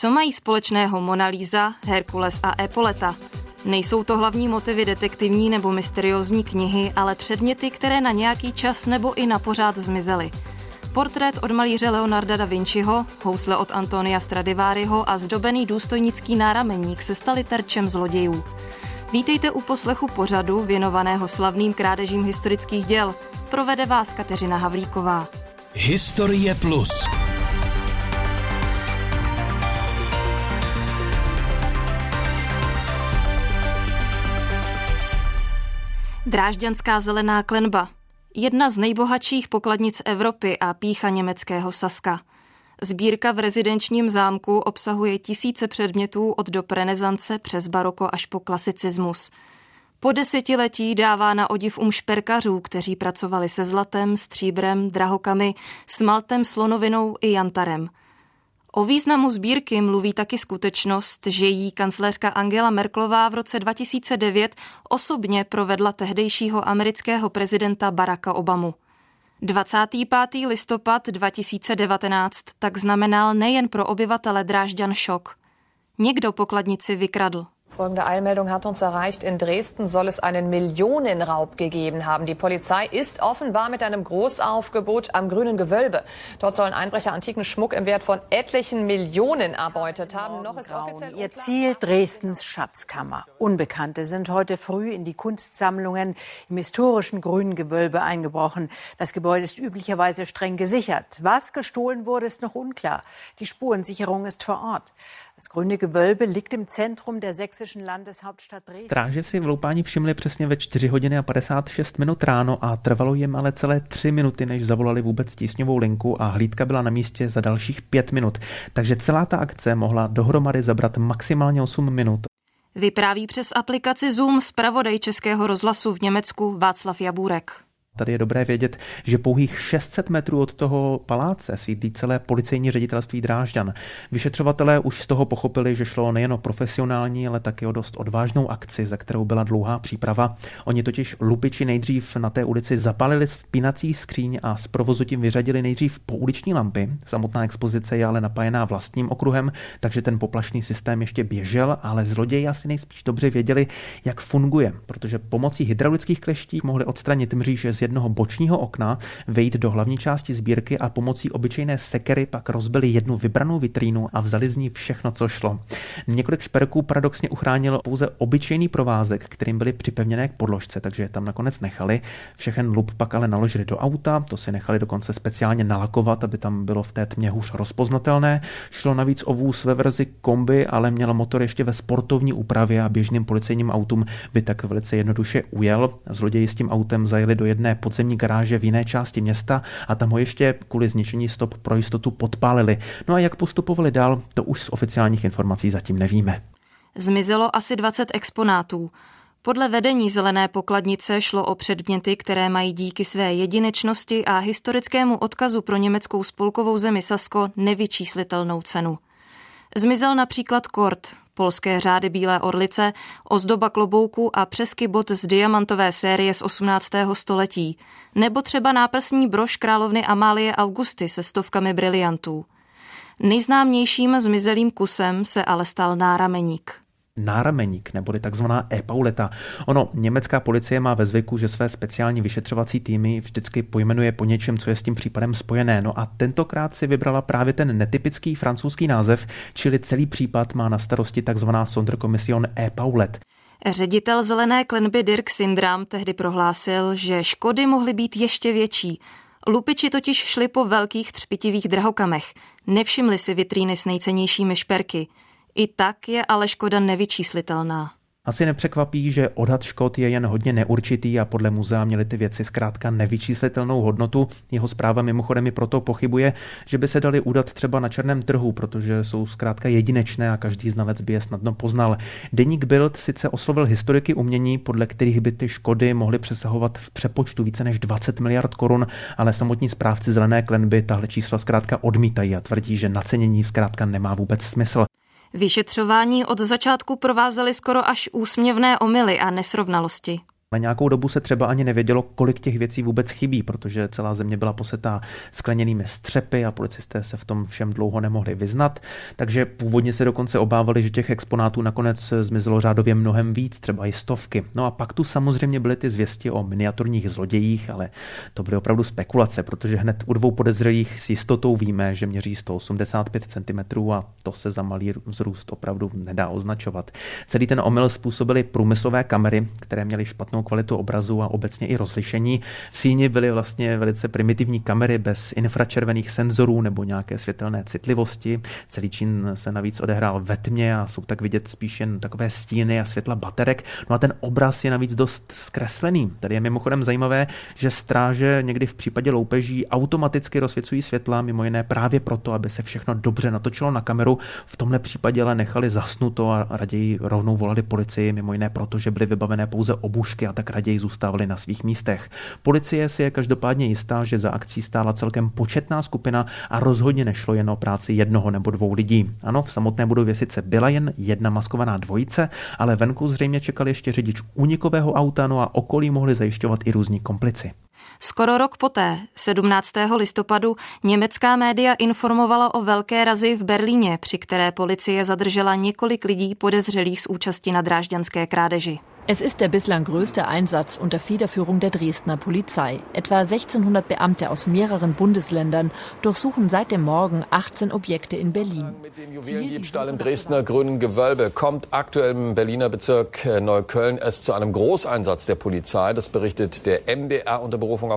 Co mají společného Mona Lisa, Herkules a Epoleta? Nejsou to hlavní motivy detektivní nebo mysteriózní knihy, ale předměty, které na nějaký čas nebo i na pořád zmizely. Portrét od malíře Leonarda da Vinciho, housle od Antonia Stradiváriho a zdobený důstojnický nárameník se stali terčem zlodějů. Vítejte u poslechu pořadu věnovaného slavným krádežím historických děl. Provede vás Kateřina Havlíková. Historie Plus. Drážďanská zelená klenba. Jedna z nejbohatších pokladnic Evropy a pícha německého Saska. Sbírka v rezidenčním zámku obsahuje tisíce předmětů od dob renesance přes baroko až po klasicismus. Po desetiletí dává na odiv um šperkařů, kteří pracovali se zlatem, stříbrem, drahokami, smaltem, slonovinou i jantarem – O významu sbírky mluví taky skutečnost, že jí kancléřka Angela Merklová v roce 2009 osobně provedla tehdejšího amerického prezidenta Baracka Obamu. 25. listopad 2019 tak znamenal nejen pro obyvatele Drážďan šok. Někdo pokladnici vykradl. Folgende Eilmeldung hat uns erreicht. In Dresden soll es einen Millionenraub gegeben haben. Die Polizei ist offenbar mit einem Großaufgebot am Grünen Gewölbe. Dort sollen Einbrecher antiken Schmuck im Wert von etlichen Millionen erbeutet haben. Noch ist offiziell Ihr Ziel Dresdens Schatzkammer. Unbekannte sind heute früh in die Kunstsammlungen im historischen Grünen Gewölbe eingebrochen. Das Gebäude ist üblicherweise streng gesichert. Was gestohlen wurde, ist noch unklar. Die Spurensicherung ist vor Ort. Das Grüne Gewölbe liegt im Zentrum der sächsischen Landeshauptstadt Dresden. Stráže si vloupání všimli přesně ve 4 hodiny a 56 minut ráno a trvalo jim ale celé 3 minuty, než zavolali vůbec tísňovou linku a hlídka byla na místě za dalších 5 minut. Takže celá ta akce mohla dohromady zabrat maximálně 8 minut. Vypráví přes aplikaci Zoom zpravodaj Českého rozhlasu v Německu Václav Jabůrek. Tady je dobré vědět, že pouhých 600 metrů od toho paláce sídlí celé policejní ředitelství Drážďan. Vyšetřovatelé už z toho pochopili, že šlo nejen o profesionální, ale taky o dost odvážnou akci, za kterou byla dlouhá příprava. Oni totiž lupiči nejdřív na té ulici zapalili spínací skříň a z provozu tím vyřadili nejdřív pouliční lampy. Samotná expozice je ale napájená vlastním okruhem, takže ten poplašný systém ještě běžel, ale zloději asi nejspíš dobře věděli, jak funguje, protože pomocí hydraulických kleští mohli odstranit mříže z jednoho bočního okna, vejít do hlavní části sbírky a pomocí obyčejné sekery pak rozbili jednu vybranou vitrínu a vzali z ní všechno, co šlo. Několik šperků paradoxně uchránil pouze obyčejný provázek, kterým byly připevněné k podložce, takže je tam nakonec nechali. Všechen lup pak ale naložili do auta, to si nechali dokonce speciálně nalakovat, aby tam bylo v té tmě hůř rozpoznatelné. Šlo navíc o vůz ve verzi kombi, ale měl motor ještě ve sportovní úpravě a běžným policejním autům by tak velice jednoduše ujel. Zloději s tím autem zajeli do jedné podzemní garáže v jiné části města a tam ho ještě kvůli zničení stop pro jistotu podpálili. No a jak postupovali dál, to už z oficiálních informací zatím nevíme. Zmizelo asi 20 exponátů. Podle vedení zelené pokladnice šlo o předměty, které mají díky své jedinečnosti a historickému odkazu pro německou spolkovou zemi Sasko nevyčíslitelnou cenu. Zmizel například kort, polské řády Bílé orlice, ozdoba klobouku a přesky bot z diamantové série z 18. století, nebo třeba náprsní brož královny Amálie Augusty se stovkami briliantů. Nejznámějším zmizelým kusem se ale stal nárameník nárameník, neboli takzvaná e-pauleta. Ono, německá policie má ve zvyku, že své speciální vyšetřovací týmy vždycky pojmenuje po něčem, co je s tím případem spojené. No a tentokrát si vybrala právě ten netypický francouzský název, čili celý případ má na starosti takzvaná Sonderkommission e-paulet. Ředitel zelené klenby Dirk Sindram tehdy prohlásil, že škody mohly být ještě větší. Lupiči totiž šli po velkých třpitivých drahokamech. Nevšimli si vitríny s nejcennějšími šperky. I tak je ale škoda nevyčíslitelná. Asi nepřekvapí, že odhad škod je jen hodně neurčitý a podle muzea měly ty věci zkrátka nevyčíslitelnou hodnotu. Jeho zpráva mimochodem i proto pochybuje, že by se dali udat třeba na černém trhu, protože jsou zkrátka jedinečné a každý znalec by je snadno poznal. Deník Bild sice oslovil historiky umění, podle kterých by ty škody mohly přesahovat v přepočtu více než 20 miliard korun, ale samotní správci zelené klenby tahle čísla zkrátka odmítají a tvrdí, že nacenění zkrátka nemá vůbec smysl. Vyšetřování od začátku provázely skoro až úsměvné omily a nesrovnalosti. Na nějakou dobu se třeba ani nevědělo, kolik těch věcí vůbec chybí, protože celá země byla posetá skleněnými střepy a policisté se v tom všem dlouho nemohli vyznat. Takže původně se dokonce obávali, že těch exponátů nakonec zmizelo řádově mnohem víc, třeba i stovky. No a pak tu samozřejmě byly ty zvěsti o miniaturních zlodějích, ale to byly opravdu spekulace, protože hned u dvou podezřelých s jistotou víme, že měří 185 cm a to se za malý vzrůst opravdu nedá označovat. Celý ten omyl způsobily průmyslové kamery, které měly špatnou kvalitu obrazu a obecně i rozlišení. V síni byly vlastně velice primitivní kamery bez infračervených senzorů nebo nějaké světelné citlivosti. Celý čin se navíc odehrál ve tmě a jsou tak vidět spíš jen takové stíny a světla baterek. No a ten obraz je navíc dost zkreslený. Tady je mimochodem zajímavé, že stráže někdy v případě loupeží automaticky rozsvěcují světla, mimo jiné právě proto, aby se všechno dobře natočilo na kameru. V tomhle případě ale nechali zasnuto a raději rovnou volali policii, mimo jiné proto, že byly vybavené pouze obušky a tak raději zůstávali na svých místech. Policie si je každopádně jistá, že za akcí stála celkem početná skupina a rozhodně nešlo jen o práci jednoho nebo dvou lidí. Ano, v samotné budově sice byla jen jedna maskovaná dvojice, ale venku zřejmě čekal ještě řidič únikového auta, no a okolí mohli zajišťovat i různí komplici. Skoro rok poté, 17. listopadu, německá média informovala o velké razi v Berlíně, při které policie zadržela několik lidí podezřelých z účasti na drážďanské krádeži. Es ist der bislang größte Einsatz unter Federführung der Dresdner Polizei. Etwa 1600 Beamte aus mehreren Bundesländern durchsuchen seit dem Morgen 18 Objekte in Berlin. Mit dem Juwelendiebstahl im Dresdner Grünen Gewölbe kommt aktuell im Berliner Bezirk äh, Neukölln es zu einem Großeinsatz der Polizei. Das berichtet der MDR unter Berufung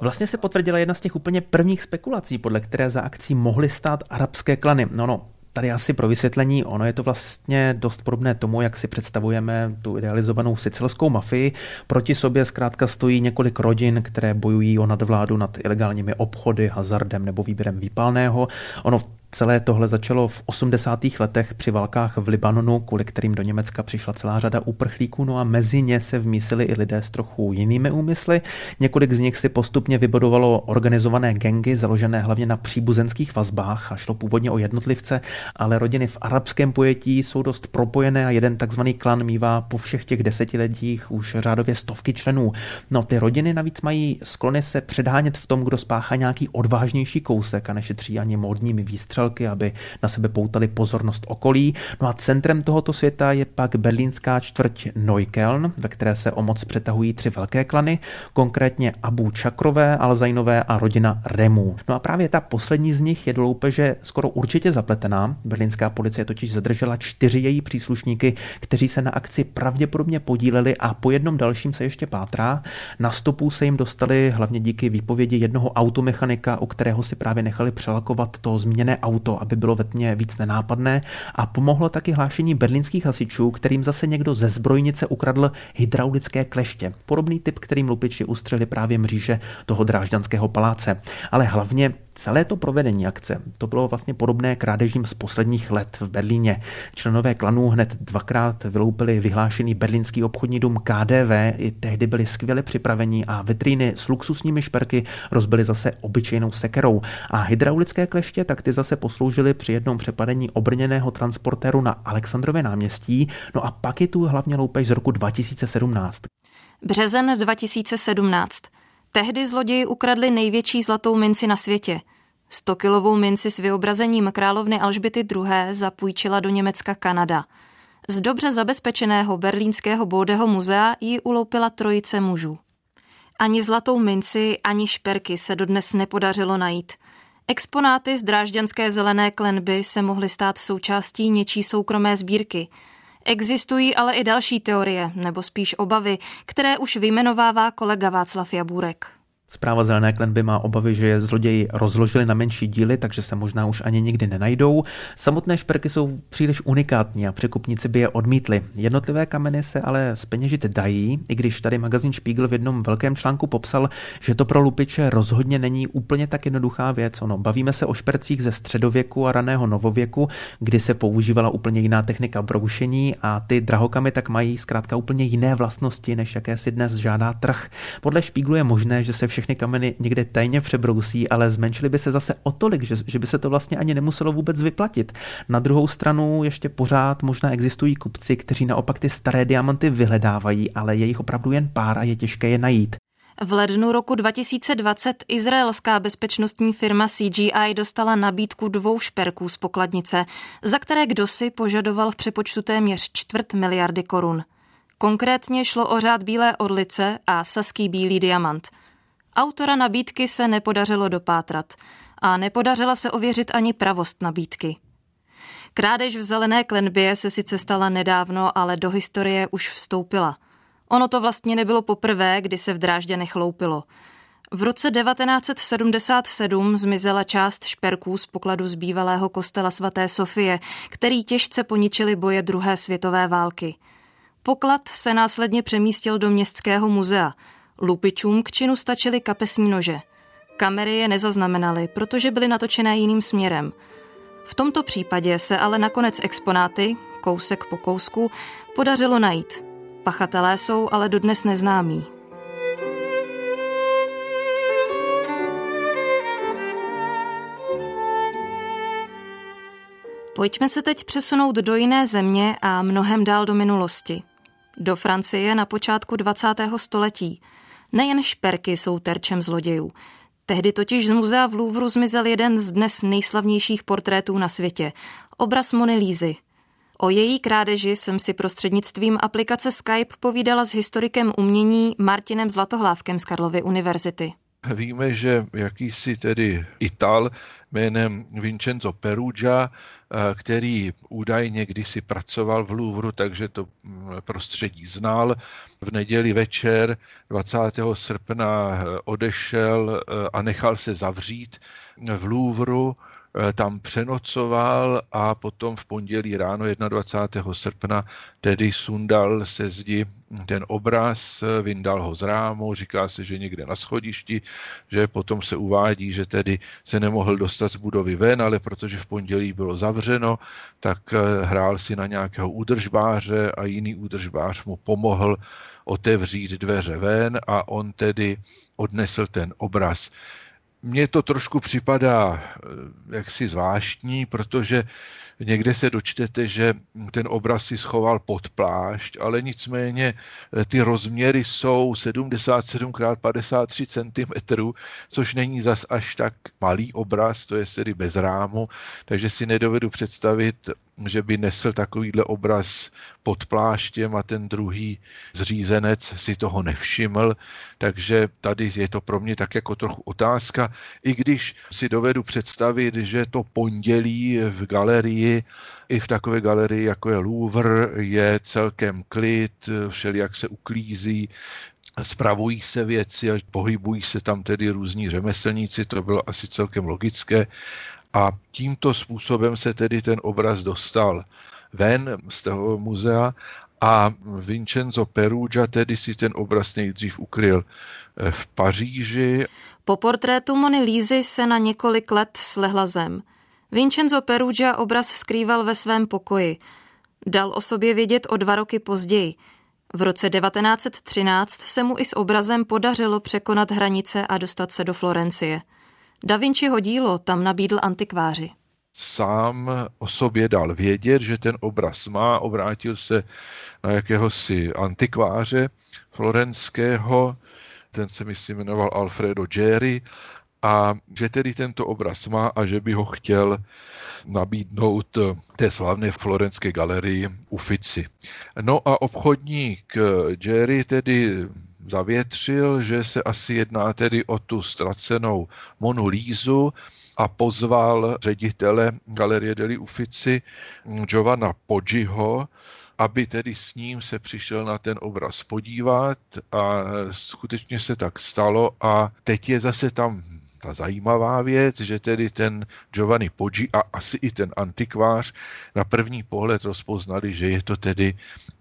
Vlastně se potvrdila jedna z těch úplně prvních spekulací, podle které za akcí mohly stát arabské klany. No, no, tady asi pro vysvětlení, ono je to vlastně dost podobné tomu, jak si představujeme tu idealizovanou sicilskou mafii. Proti sobě zkrátka stojí několik rodin, které bojují o nadvládu nad ilegálními obchody, hazardem nebo výběrem výpalného. Ono Celé tohle začalo v 80. letech při válkách v Libanonu, kvůli kterým do Německa přišla celá řada uprchlíků, no a mezi ně se vmísili i lidé s trochu jinými úmysly. Několik z nich si postupně vybudovalo organizované gengy, založené hlavně na příbuzenských vazbách a šlo původně o jednotlivce, ale rodiny v arabském pojetí jsou dost propojené a jeden takzvaný klan mývá po všech těch desetiletích už řádově stovky členů. No ty rodiny navíc mají sklony se předhánět v tom, kdo spáchá nějaký odvážnější kousek a nešetří ani módními výstřely střelky, aby na sebe poutali pozornost okolí. No a centrem tohoto světa je pak berlínská čtvrť Neukeln, ve které se o moc přetahují tři velké klany, konkrétně Abu Čakrové, Alzajnové a rodina Remů. No a právě ta poslední z nich je do loupeže skoro určitě zapletená. Berlínská policie totiž zadržela čtyři její příslušníky, kteří se na akci pravděpodobně podíleli a po jednom dalším se ještě pátrá. Na stopu se jim dostali hlavně díky výpovědi jednoho automechanika, u kterého si právě nechali přelakovat to zmíněné auto, aby bylo ve tmě víc nenápadné a pomohlo taky hlášení berlínských hasičů, kterým zase někdo ze zbrojnice ukradl hydraulické kleště. Podobný typ, kterým lupiči ustřeli právě mříže toho drážďanského paláce. Ale hlavně Celé to provedení akce, to bylo vlastně podobné krádežím z posledních let v Berlíně. Členové klanů hned dvakrát vyloupili vyhlášený berlínský obchodní dům KDV, i tehdy byli skvěle připraveni a vitríny s luxusními šperky rozbili zase obyčejnou sekerou. A hydraulické kleště tak ty zase posloužily při jednom přepadení obrněného transportéru na Alexandrově náměstí, no a pak je tu hlavně loupež z roku 2017. Březen 2017. Tehdy zloději ukradli největší zlatou minci na světě. 100-kilovou minci s vyobrazením královny Alžbity II. zapůjčila do Německa Kanada. Z dobře zabezpečeného berlínského Bódeho muzea ji uloupila trojice mužů. Ani zlatou minci, ani šperky se dodnes nepodařilo najít. Exponáty z drážďanské zelené klenby se mohly stát součástí něčí soukromé sbírky – Existují ale i další teorie, nebo spíš obavy, které už vyjmenovává kolega Václav Jabůrek. Zpráva Zelené klenby má obavy, že je zloději rozložili na menší díly, takže se možná už ani nikdy nenajdou. Samotné šperky jsou příliš unikátní a překupníci by je odmítli. Jednotlivé kameny se ale speněžit dají, i když tady magazín Spiegel v jednom velkém článku popsal, že to pro lupiče rozhodně není úplně tak jednoduchá věc. Ono, bavíme se o špercích ze středověku a raného novověku, kdy se používala úplně jiná technika broušení a ty drahokamy tak mají zkrátka úplně jiné vlastnosti, než jaké si dnes žádá trh. Podle Spiegelu je možné, že se všechny kameny někde tajně přebrousí, ale zmenšily by se zase o tolik, že, že by se to vlastně ani nemuselo vůbec vyplatit. Na druhou stranu ještě pořád možná existují kupci, kteří naopak ty staré diamanty vyhledávají, ale je jich opravdu jen pár a je těžké je najít. V lednu roku 2020 izraelská bezpečnostní firma CGI dostala nabídku dvou šperků z pokladnice, za které kdosi požadoval v přepočtu téměř čtvrt miliardy korun. Konkrétně šlo o řád bílé orlice a saský bílý diamant. Autora nabídky se nepodařilo dopátrat a nepodařila se ověřit ani pravost nabídky. Krádež v zelené klenbě se sice stala nedávno, ale do historie už vstoupila – Ono to vlastně nebylo poprvé, kdy se v Drážďanech loupilo. V roce 1977 zmizela část šperků z pokladu z bývalého kostela svaté Sofie, který těžce poničili boje druhé světové války. Poklad se následně přemístil do městského muzea. Lupičům k činu stačily kapesní nože. Kamery je nezaznamenaly, protože byly natočené jiným směrem. V tomto případě se ale nakonec exponáty, kousek po kousku, podařilo najít. Pachatelé jsou ale dodnes neznámí. Pojďme se teď přesunout do jiné země a mnohem dál do minulosti. Do Francie na počátku 20. století. Nejen šperky jsou terčem zlodějů. Tehdy totiž z muzea v Louvru zmizel jeden z dnes nejslavnějších portrétů na světě. Obraz Mony Lízy, O její krádeži jsem si prostřednictvím aplikace Skype povídala s historikem umění Martinem Zlatohlávkem z Karlovy univerzity. Víme, že jakýsi tedy Ital jménem Vincenzo Perugia, eh, který údajně kdysi pracoval v Louvru, takže to mm, prostředí znal. V neděli večer 20. srpna eh, odešel eh, a nechal se zavřít v Louvru tam přenocoval a potom v pondělí ráno 21. srpna tedy sundal se zdi ten obraz, vyndal ho z rámu, říká se, že někde na schodišti, že potom se uvádí, že tedy se nemohl dostat z budovy ven, ale protože v pondělí bylo zavřeno, tak eh, hrál si na nějakého údržbáře a jiný údržbář mu pomohl otevřít dveře ven a on tedy odnesl ten obraz. Mně to trošku připadá eh, jaksi zvláštní, protože někde se dočtete, že ten obraz si schoval pod plášť, ale nicméně eh, ty rozměry jsou 77 x 53 cm, což není zas až tak malý obraz, to je tedy bez rámu, takže si nedovedu představit, že by nesl takovýhle obraz pod pláštěm a ten druhý zřízenec si toho nevšiml, takže tady je to pro mě tak jako trochu otázka, i když si dovedu představit, že to pondělí v galerii, i v takové galerii, jako je Louvre, je celkem klid, všelijak se uklízí, spravují se věci a pohybují se tam tedy různí řemeslníci, to bylo asi celkem logické. A tímto způsobem se tedy ten obraz dostal ven z toho muzea a Vincenzo Perugia tedy si ten obraz nejdřív ukryl eh, v Paříži. Po portrétu Mony Lízy se na několik let slehla zem. Vincenzo Perugia obraz skrýval ve svém pokoji. Dal o sobě vědět o dva roky později. V roce 1913 se mu i s obrazem podařilo překonat hranice a dostat se do Florencie. Da Vinciho dílo tam nabídl antikváři. Sám o sobě dal vědět, že ten obraz má, obrátil se na jakéhosi antikváře florenského, ten se myslím jmenoval Alfredo Geri, a že tedy tento obraz má a že by ho chtěl nabídnout té slavné florenské galerii Uffizi. No a obchodník Jerry tedy zavětřil, že se asi jedná tedy o tu ztracenou Monu Lízu a pozval ředitele Galerie deli Uffizi Giovanna Poggiho, aby tedy s ním se přišel na ten obraz podívat a skutečně se tak stalo a teď je zase tam ta zajímavá věc, že tedy ten Giovanni Poggi a asi i ten antikvář na první pohled rozpoznali, že je to tedy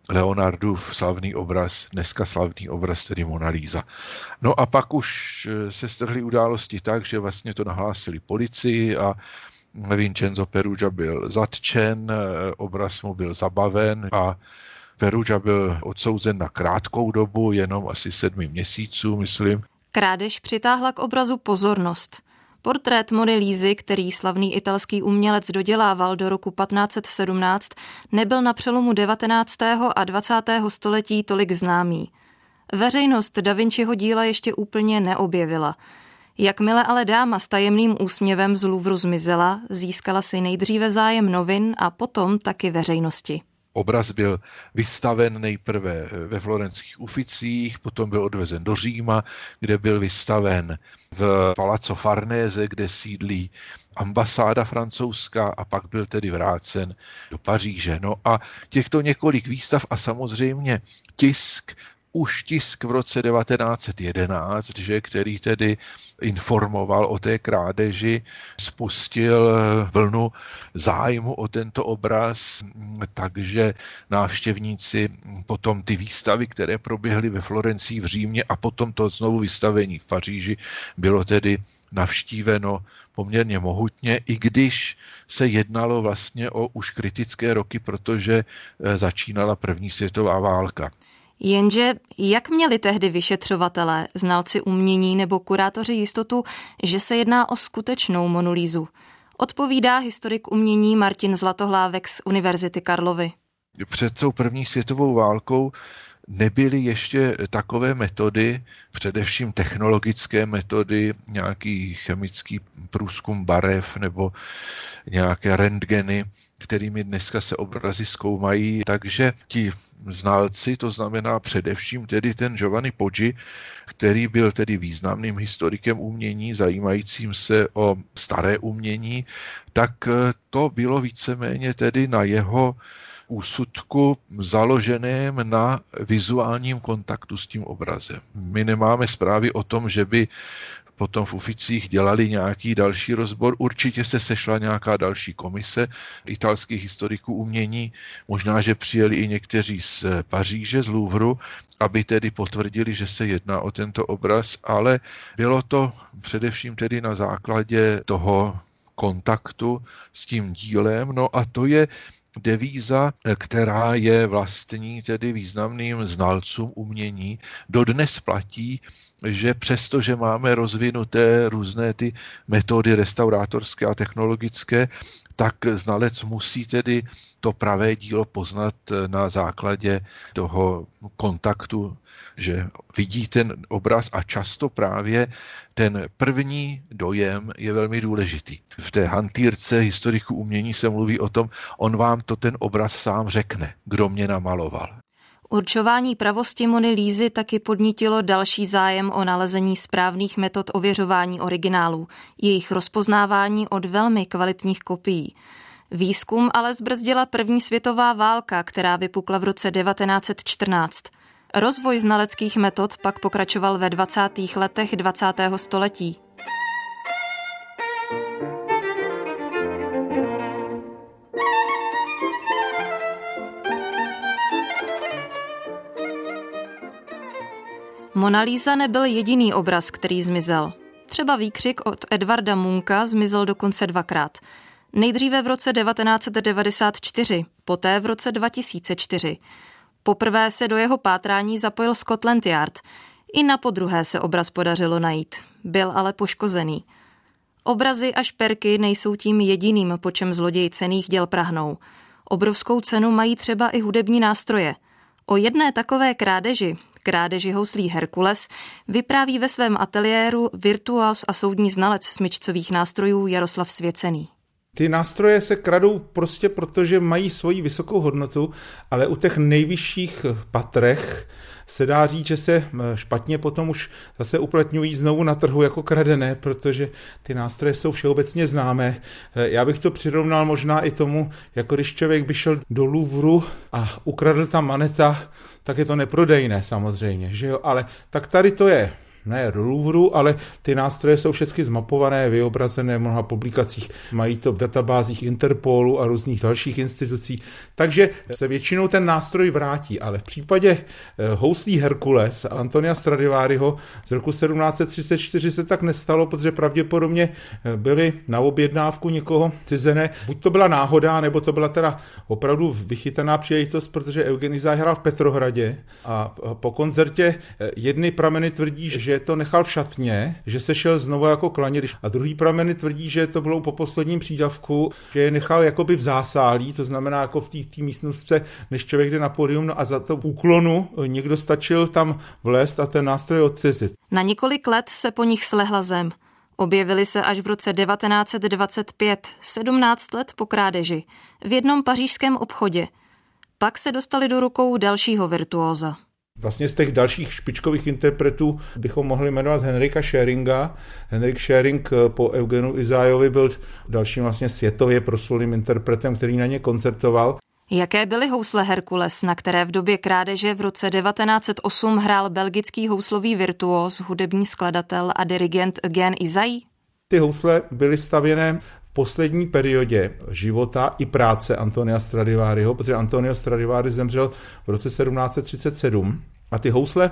Leonardův slavný obraz, dneska slavný obraz, tedy Mona Lisa. No a pak už eh, se strhly události tak, že vlastně to nahlásili policii a Vincenzo Perugia byl zatčen, eh, obraz mu byl zabaven a Perugia byl odsouzen na krátkou dobu, jenom asi sedmi měsíců, myslím. Krádež přitáhla k obrazu pozornost. Portrét Mony Lízy, který slavný italský umělec dodělával do roku 1517, nebyl na přelomu 19. a 20. století tolik známý. Veřejnost Da Vinciho díla ještě úplně neobjevila. Jakmile ale dáma s tajemným úsměvem z Louvru zmizela, získala si nejdříve zájem novin a potom taky veřejnosti. Obraz byl vystaven nejprve ve florenských Uficích, potom byl odvezen do Říma, kde byl vystaven v Palazzo Farnese, kde sídlí ambasáda francouzská a pak byl tedy vrácen do Paříže. No a těchto několik výstav a samozřejmě tisk už tisk v roce 1911, že, který tedy informoval o té krádeži, spustil vlnu zájmu o tento obraz, takže návštěvníci potom ty výstavy, které proběhly ve Florencii v Římě a potom to znovu vystavení v Paříži bylo tedy navštíveno poměrně mohutně, i když se jednalo vlastně o už kritické roky, protože eh, začínala první světová válka. Jenže jak měli tehdy vyšetřovatelé, znalci umění nebo kurátoři jistotu, že se jedná o skutečnou Monulízu? Odpovídá historik umění Martin Zlatohlávek z Univerzity Karlovy. Před tou první světovou válkou nebyly ještě takové metody, především technologické metody, nějaký chemický průzkum barev nebo nějaké rentgeny, kterými dneska se obrazy zkoumají. Takže ti znalci, to znamená především tedy ten Giovanni Poggi, který byl tedy významným historikem umění, zajímajícím se o staré umění, tak to bylo víceméně tedy na jeho úsudku založeném na vizuálním kontaktu s tím obrazem. My nemáme zprávy o tom, že by potom v Uficích dělali nějaký další rozbor. Určitě se sešla nějaká další komise italských historiků umění, možná, že přijeli i někteří z Paříže, z Louvru, aby tedy potvrdili, že se jedná o tento obraz, ale bylo to především tedy na základě toho kontaktu s tím dílem. No a to je devíza, která je vlastní tedy významným znalcům umění, dodnes platí, že přesto, že máme rozvinuté různé ty metody restaurátorské a technologické, tak znalec musí tedy to pravé dílo poznat na základě toho kontaktu že vidí ten obraz a často právě ten první dojem je velmi důležitý. V té hantýrce historiku umění se mluví o tom, on vám to ten obraz sám řekne, kdo mě namaloval. Určování pravosti Mony Lízy taky podnítilo další zájem o nalezení správných metod ověřování originálů, jejich rozpoznávání od velmi kvalitních kopií. Výzkum ale zbrzdila první světová válka, která vypukla v roce 1914. Rozvoj znaleckých metod pak pokračoval ve 20. letech 20. století. Mona Lisa nebyl jediný obraz, který zmizel. Třeba výkřik od Edvarda Munka zmizel dokonce dvakrát. Nejdříve v roce 1994, poté v roce 2004. Poprvé se do jeho pátrání zapojil Scotland Yard. I na podruhé se obraz podařilo najít. Byl ale poškozený. Obrazy a šperky nejsou tím jediným, po čem zloději cených děl prahnou. Obrovskou cenu mají třeba i hudební nástroje. O jedné takové krádeži, krádeži houslí Herkules, vypráví ve svém ateliéru virtuos a soudní znalec smyčcových nástrojů Jaroslav Svěcený. Ty nástroje se kradou prostě proto, že mají svoji vysokou hodnotu, ale u těch nejvyšších patrech se dá říct, že se eh, špatně potom už zase uplatňují znovu na trhu jako kradené, protože ty nástroje jsou všeobecně známé. Eh, já bych to přirovnal možná i tomu, jako když člověk by šel do Louvru a ukradl tam maneta, tak je to neprodejné samozřejmě, že jo? Ale tak tady to je ne do Louvru, ale ty nástroje jsou všechny zmapované, vyobrazené v mnoha publikacích. Mají to v databázích Interpolu a různých dalších institucí. Takže se většinou ten nástroj vrátí, ale v případě eh, houslí Herkules Antonia Stradiváriho z roku 1734 se tak nestalo, protože pravděpodobně eh, byly na objednávku někoho cizené. Buď to byla náhoda, nebo to byla teda opravdu vychytaná příležitost, protože Eugenizaj hrál v Petrohradě a po koncertě eh, jedny prameny tvrdí, že že to nechal v šatně, že se šel znovu jako klaně. A druhý prameny tvrdí, že to bylo po posledním přídavku, že je nechal jakoby v zásálí, to znamená jako v té místnosti, než člověk jde na podium, no a za to úklonu někdo stačil tam vlézt a ten nástroj odcizit. Na několik let se po nich slehla zem. Objevili se až v roce 1925, 17 let po krádeži, v jednom pařížském obchodě. Pak se dostali do rukou dalšího virtuóza. Vlastně z těch dalších špičkových interpretů bychom mohli jmenovat Henrika Scheringa. Henrik Schering eh, po Eugenu Izájovi byl dalším vlastně světově proslulým interpretem, který na ně koncertoval. Jaké byly housle Herkules, na které v době krádeže v roce 1908 hrál belgický houslový virtuóz, hudební skladatel a dirigent Eugen Izai? Ty housle byly stavěné poslední periodě života i práce Antonia Stradivariho, protože Antonio Stradivari zemřel v roce 1737 a ty housle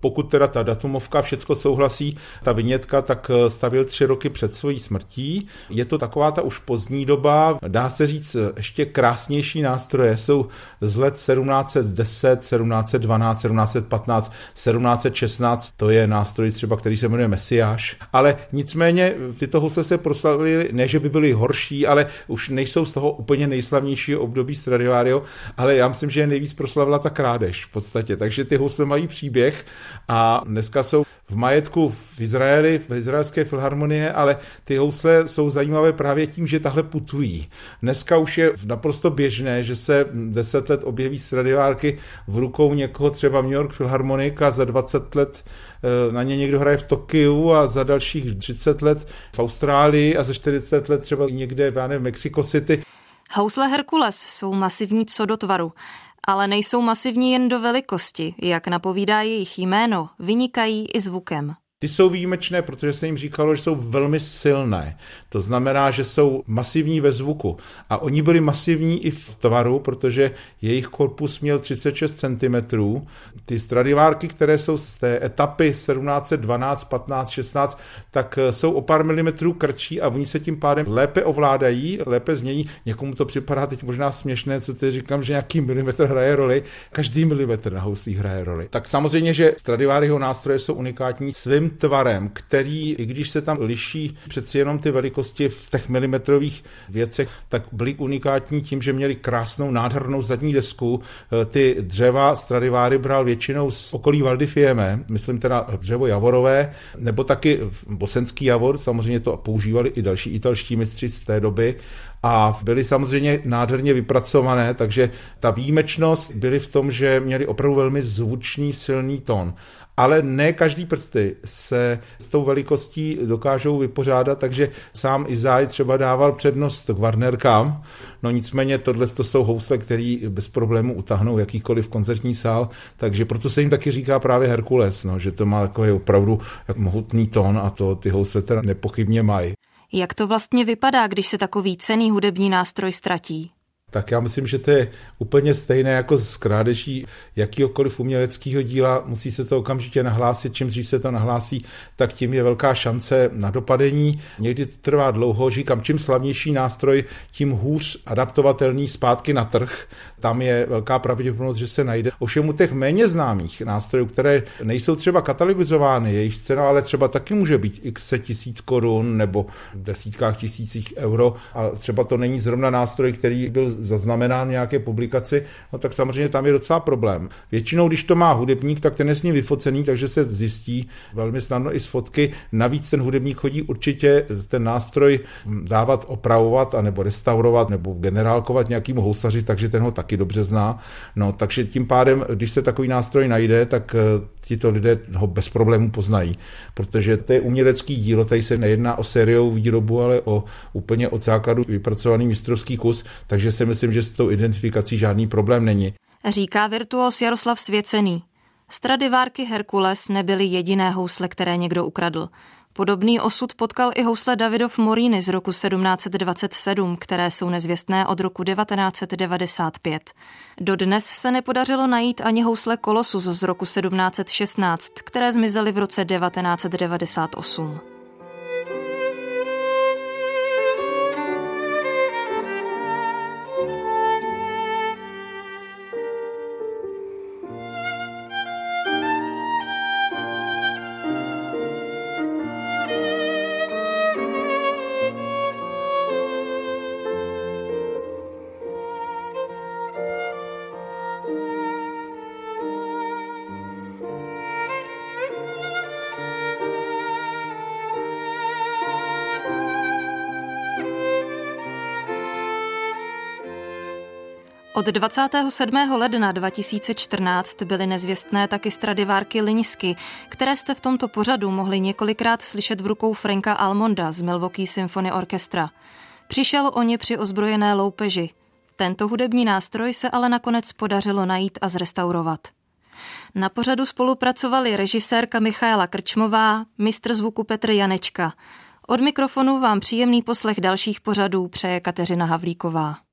pokud teda ta datumovka všecko souhlasí, ta vinětka, tak eh, stavil tři roky před svojí smrtí. Je to taková ta už pozdní doba, dá se říct, eh, ještě krásnější nástroje. Jsou z let 1710, 1712, 1715, 1716, to je nástroj třeba, který se jmenuje Mesiáš. Ale nicméně tyto husle se proslavily, ne, že by byly horší, ale už nejsou z toho úplně nejslavnějšího období Stradivariho, ale já myslím, že je nejvíc proslavila ta krádež v podstatě. Takže ty husle mají příběh a dneska jsou v majetku v Izraeli, v izraelské filharmonie, ale ty housle jsou zajímavé právě tím, že tahle putují. Dneska už je naprosto běžné, že se deset let objeví Stradivárky v rukou někoho, třeba New York Philharmonic a za 20 let eh, na ně někdo hraje v Tokiu a za dalších 30 let v Austrálii a za 40 let třeba někde v Mexico City. Housle Herkules jsou masivní co do tvaru ale nejsou masivní jen do velikosti, jak napovídá jejich jméno, vynikají i zvukem. Ty jsou výjimečné, protože se jim říkalo, že jsou velmi silné. To znamená, že jsou masivní ve zvuku. A oni byli masivní i v tvaru, protože jejich korpus měl 36 cm. Ty stradivárky, které jsou z té etapy 1712, 15, 16, tak eh, jsou o pár milimetrů krčí a oni se tím pádem lépe ovládají, lépe znějí. Někomu to připadá teď možná směšné, co teď říkám, že nějaký milimetr hraje roli. Každý milimetr na houslích hraje roli. Tak samozřejmě, že Stradiváryho nástroje jsou unikátní svým tvarem, který, i když se tam liší přeci jenom ty velikosti v těch milimetrových věcech, tak byly unikátní tím, že měli krásnou, nádhernou zadní desku. Eh, ty dřeva Stradiváry bral většinou z okolí Valdifieme, myslím teda dřevo javorové, nebo taky bosenský javor, samozřejmě to používali i další italští mistři z té doby a byly samozřejmě nádherně vypracované, takže ta výjimečnost byly v tom, že měli opravdu velmi zvučný, silný tón ale ne každý prsty se s tou velikostí dokážou vypořádat, takže sám Izaj třeba dával přednost k Warnerkám, no nicméně tohle to jsou housle, který bez problému utahnou jakýkoliv koncertní sál, takže proto se jim taky říká právě Herkules, no, že to má takový opravdu mohutný tón a to ty housle teda nepochybně mají. Jak to vlastně vypadá, když se takový cený hudební nástroj ztratí? Tak já myslím, že to je úplně stejné jako s krádeží jakýkoliv uměleckého díla. Musí se to okamžitě nahlásit, čím dřív se to nahlásí, tak tím je velká šance na dopadení. Někdy to trvá dlouho, říkám, čím slavnější nástroj, tím hůř adaptovatelný zpátky na trh. Tam je velká pravděpodobnost, že se najde. Ovšem u těch méně známých nástrojů, které nejsou třeba katalogizovány, jejich cena ale třeba taky může být x tisíc korun nebo desítkách tisících euro a třeba to není zrovna nástroj, který byl zaznamenán nějaké publikaci, no tak samozřejmě tam je docela problém. Většinou, když to má hudebník, tak ten je s ním vyfocený, takže se zjistí velmi snadno i z fotky. Navíc ten hudebník chodí určitě ten nástroj dávat, opravovat, anebo restaurovat, nebo generálkovat nějakým housaři, takže ten ho taky dobře zná. No, takže tím pádem, když se takový nástroj najde, tak tito lidé ho bez problémů poznají, protože to je umělecký dílo, tady se nejedná o sériovou výrobu, ale o úplně od základu vypracovaný mistrovský kus, takže si myslím, že s tou identifikací žádný problém není. Říká virtuos Jaroslav Svěcený. Stradivárky Herkules nebyly jediné housle, které někdo ukradl. Podobný osud potkal i housle Davidov Moríny z roku 1727, které jsou nezvěstné od roku 1995. Dodnes se nepodařilo najít ani housle Kolosus z roku 1716, které zmizely v roce 1998. Od 27. ledna 2014 byly nezvěstné taky stradivárky Linisky, které jste v tomto pořadu mohli několikrát slyšet v rukou Franka Almonda z Milwaukee Symphony Orchestra. Přišel o ně při ozbrojené loupeži. Tento hudební nástroj se ale nakonec podařilo najít a zrestaurovat. Na pořadu spolupracovali režisérka Michaela Krčmová, mistr zvuku Petr Janečka. Od mikrofonu vám příjemný poslech dalších pořadů přeje Kateřina Havlíková.